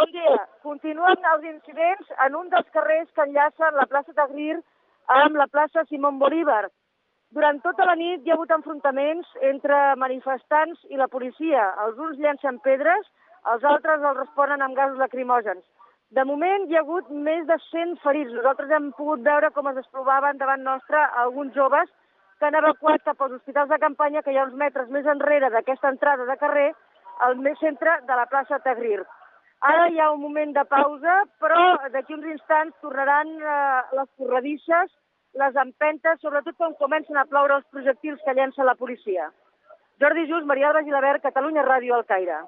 Bon dia. Continuen els incidents en un dels carrers que enllacen la plaça Tagrir amb la plaça Simón Bolívar. Durant tota la nit hi ha hagut enfrontaments entre manifestants i la policia. Els uns llencen pedres, els altres els responen amb gasos lacrimògens. De moment hi ha hagut més de 100 ferits. Nosaltres hem pogut veure com es desprovaven davant nostre alguns joves que han evacuat cap als hospitals de campanya que hi ha uns metres més enrere d'aquesta entrada de carrer al més centre de la plaça Tagrir. Ara hi ha un moment de pausa, però d'aquí uns instants tornaran eh, les corredisses les empentes, sobretot quan comencen a ploure els projectils que llença la policia. Jordi Just, Maria Alba Gilabert, Catalunya Ràdio, al Caire.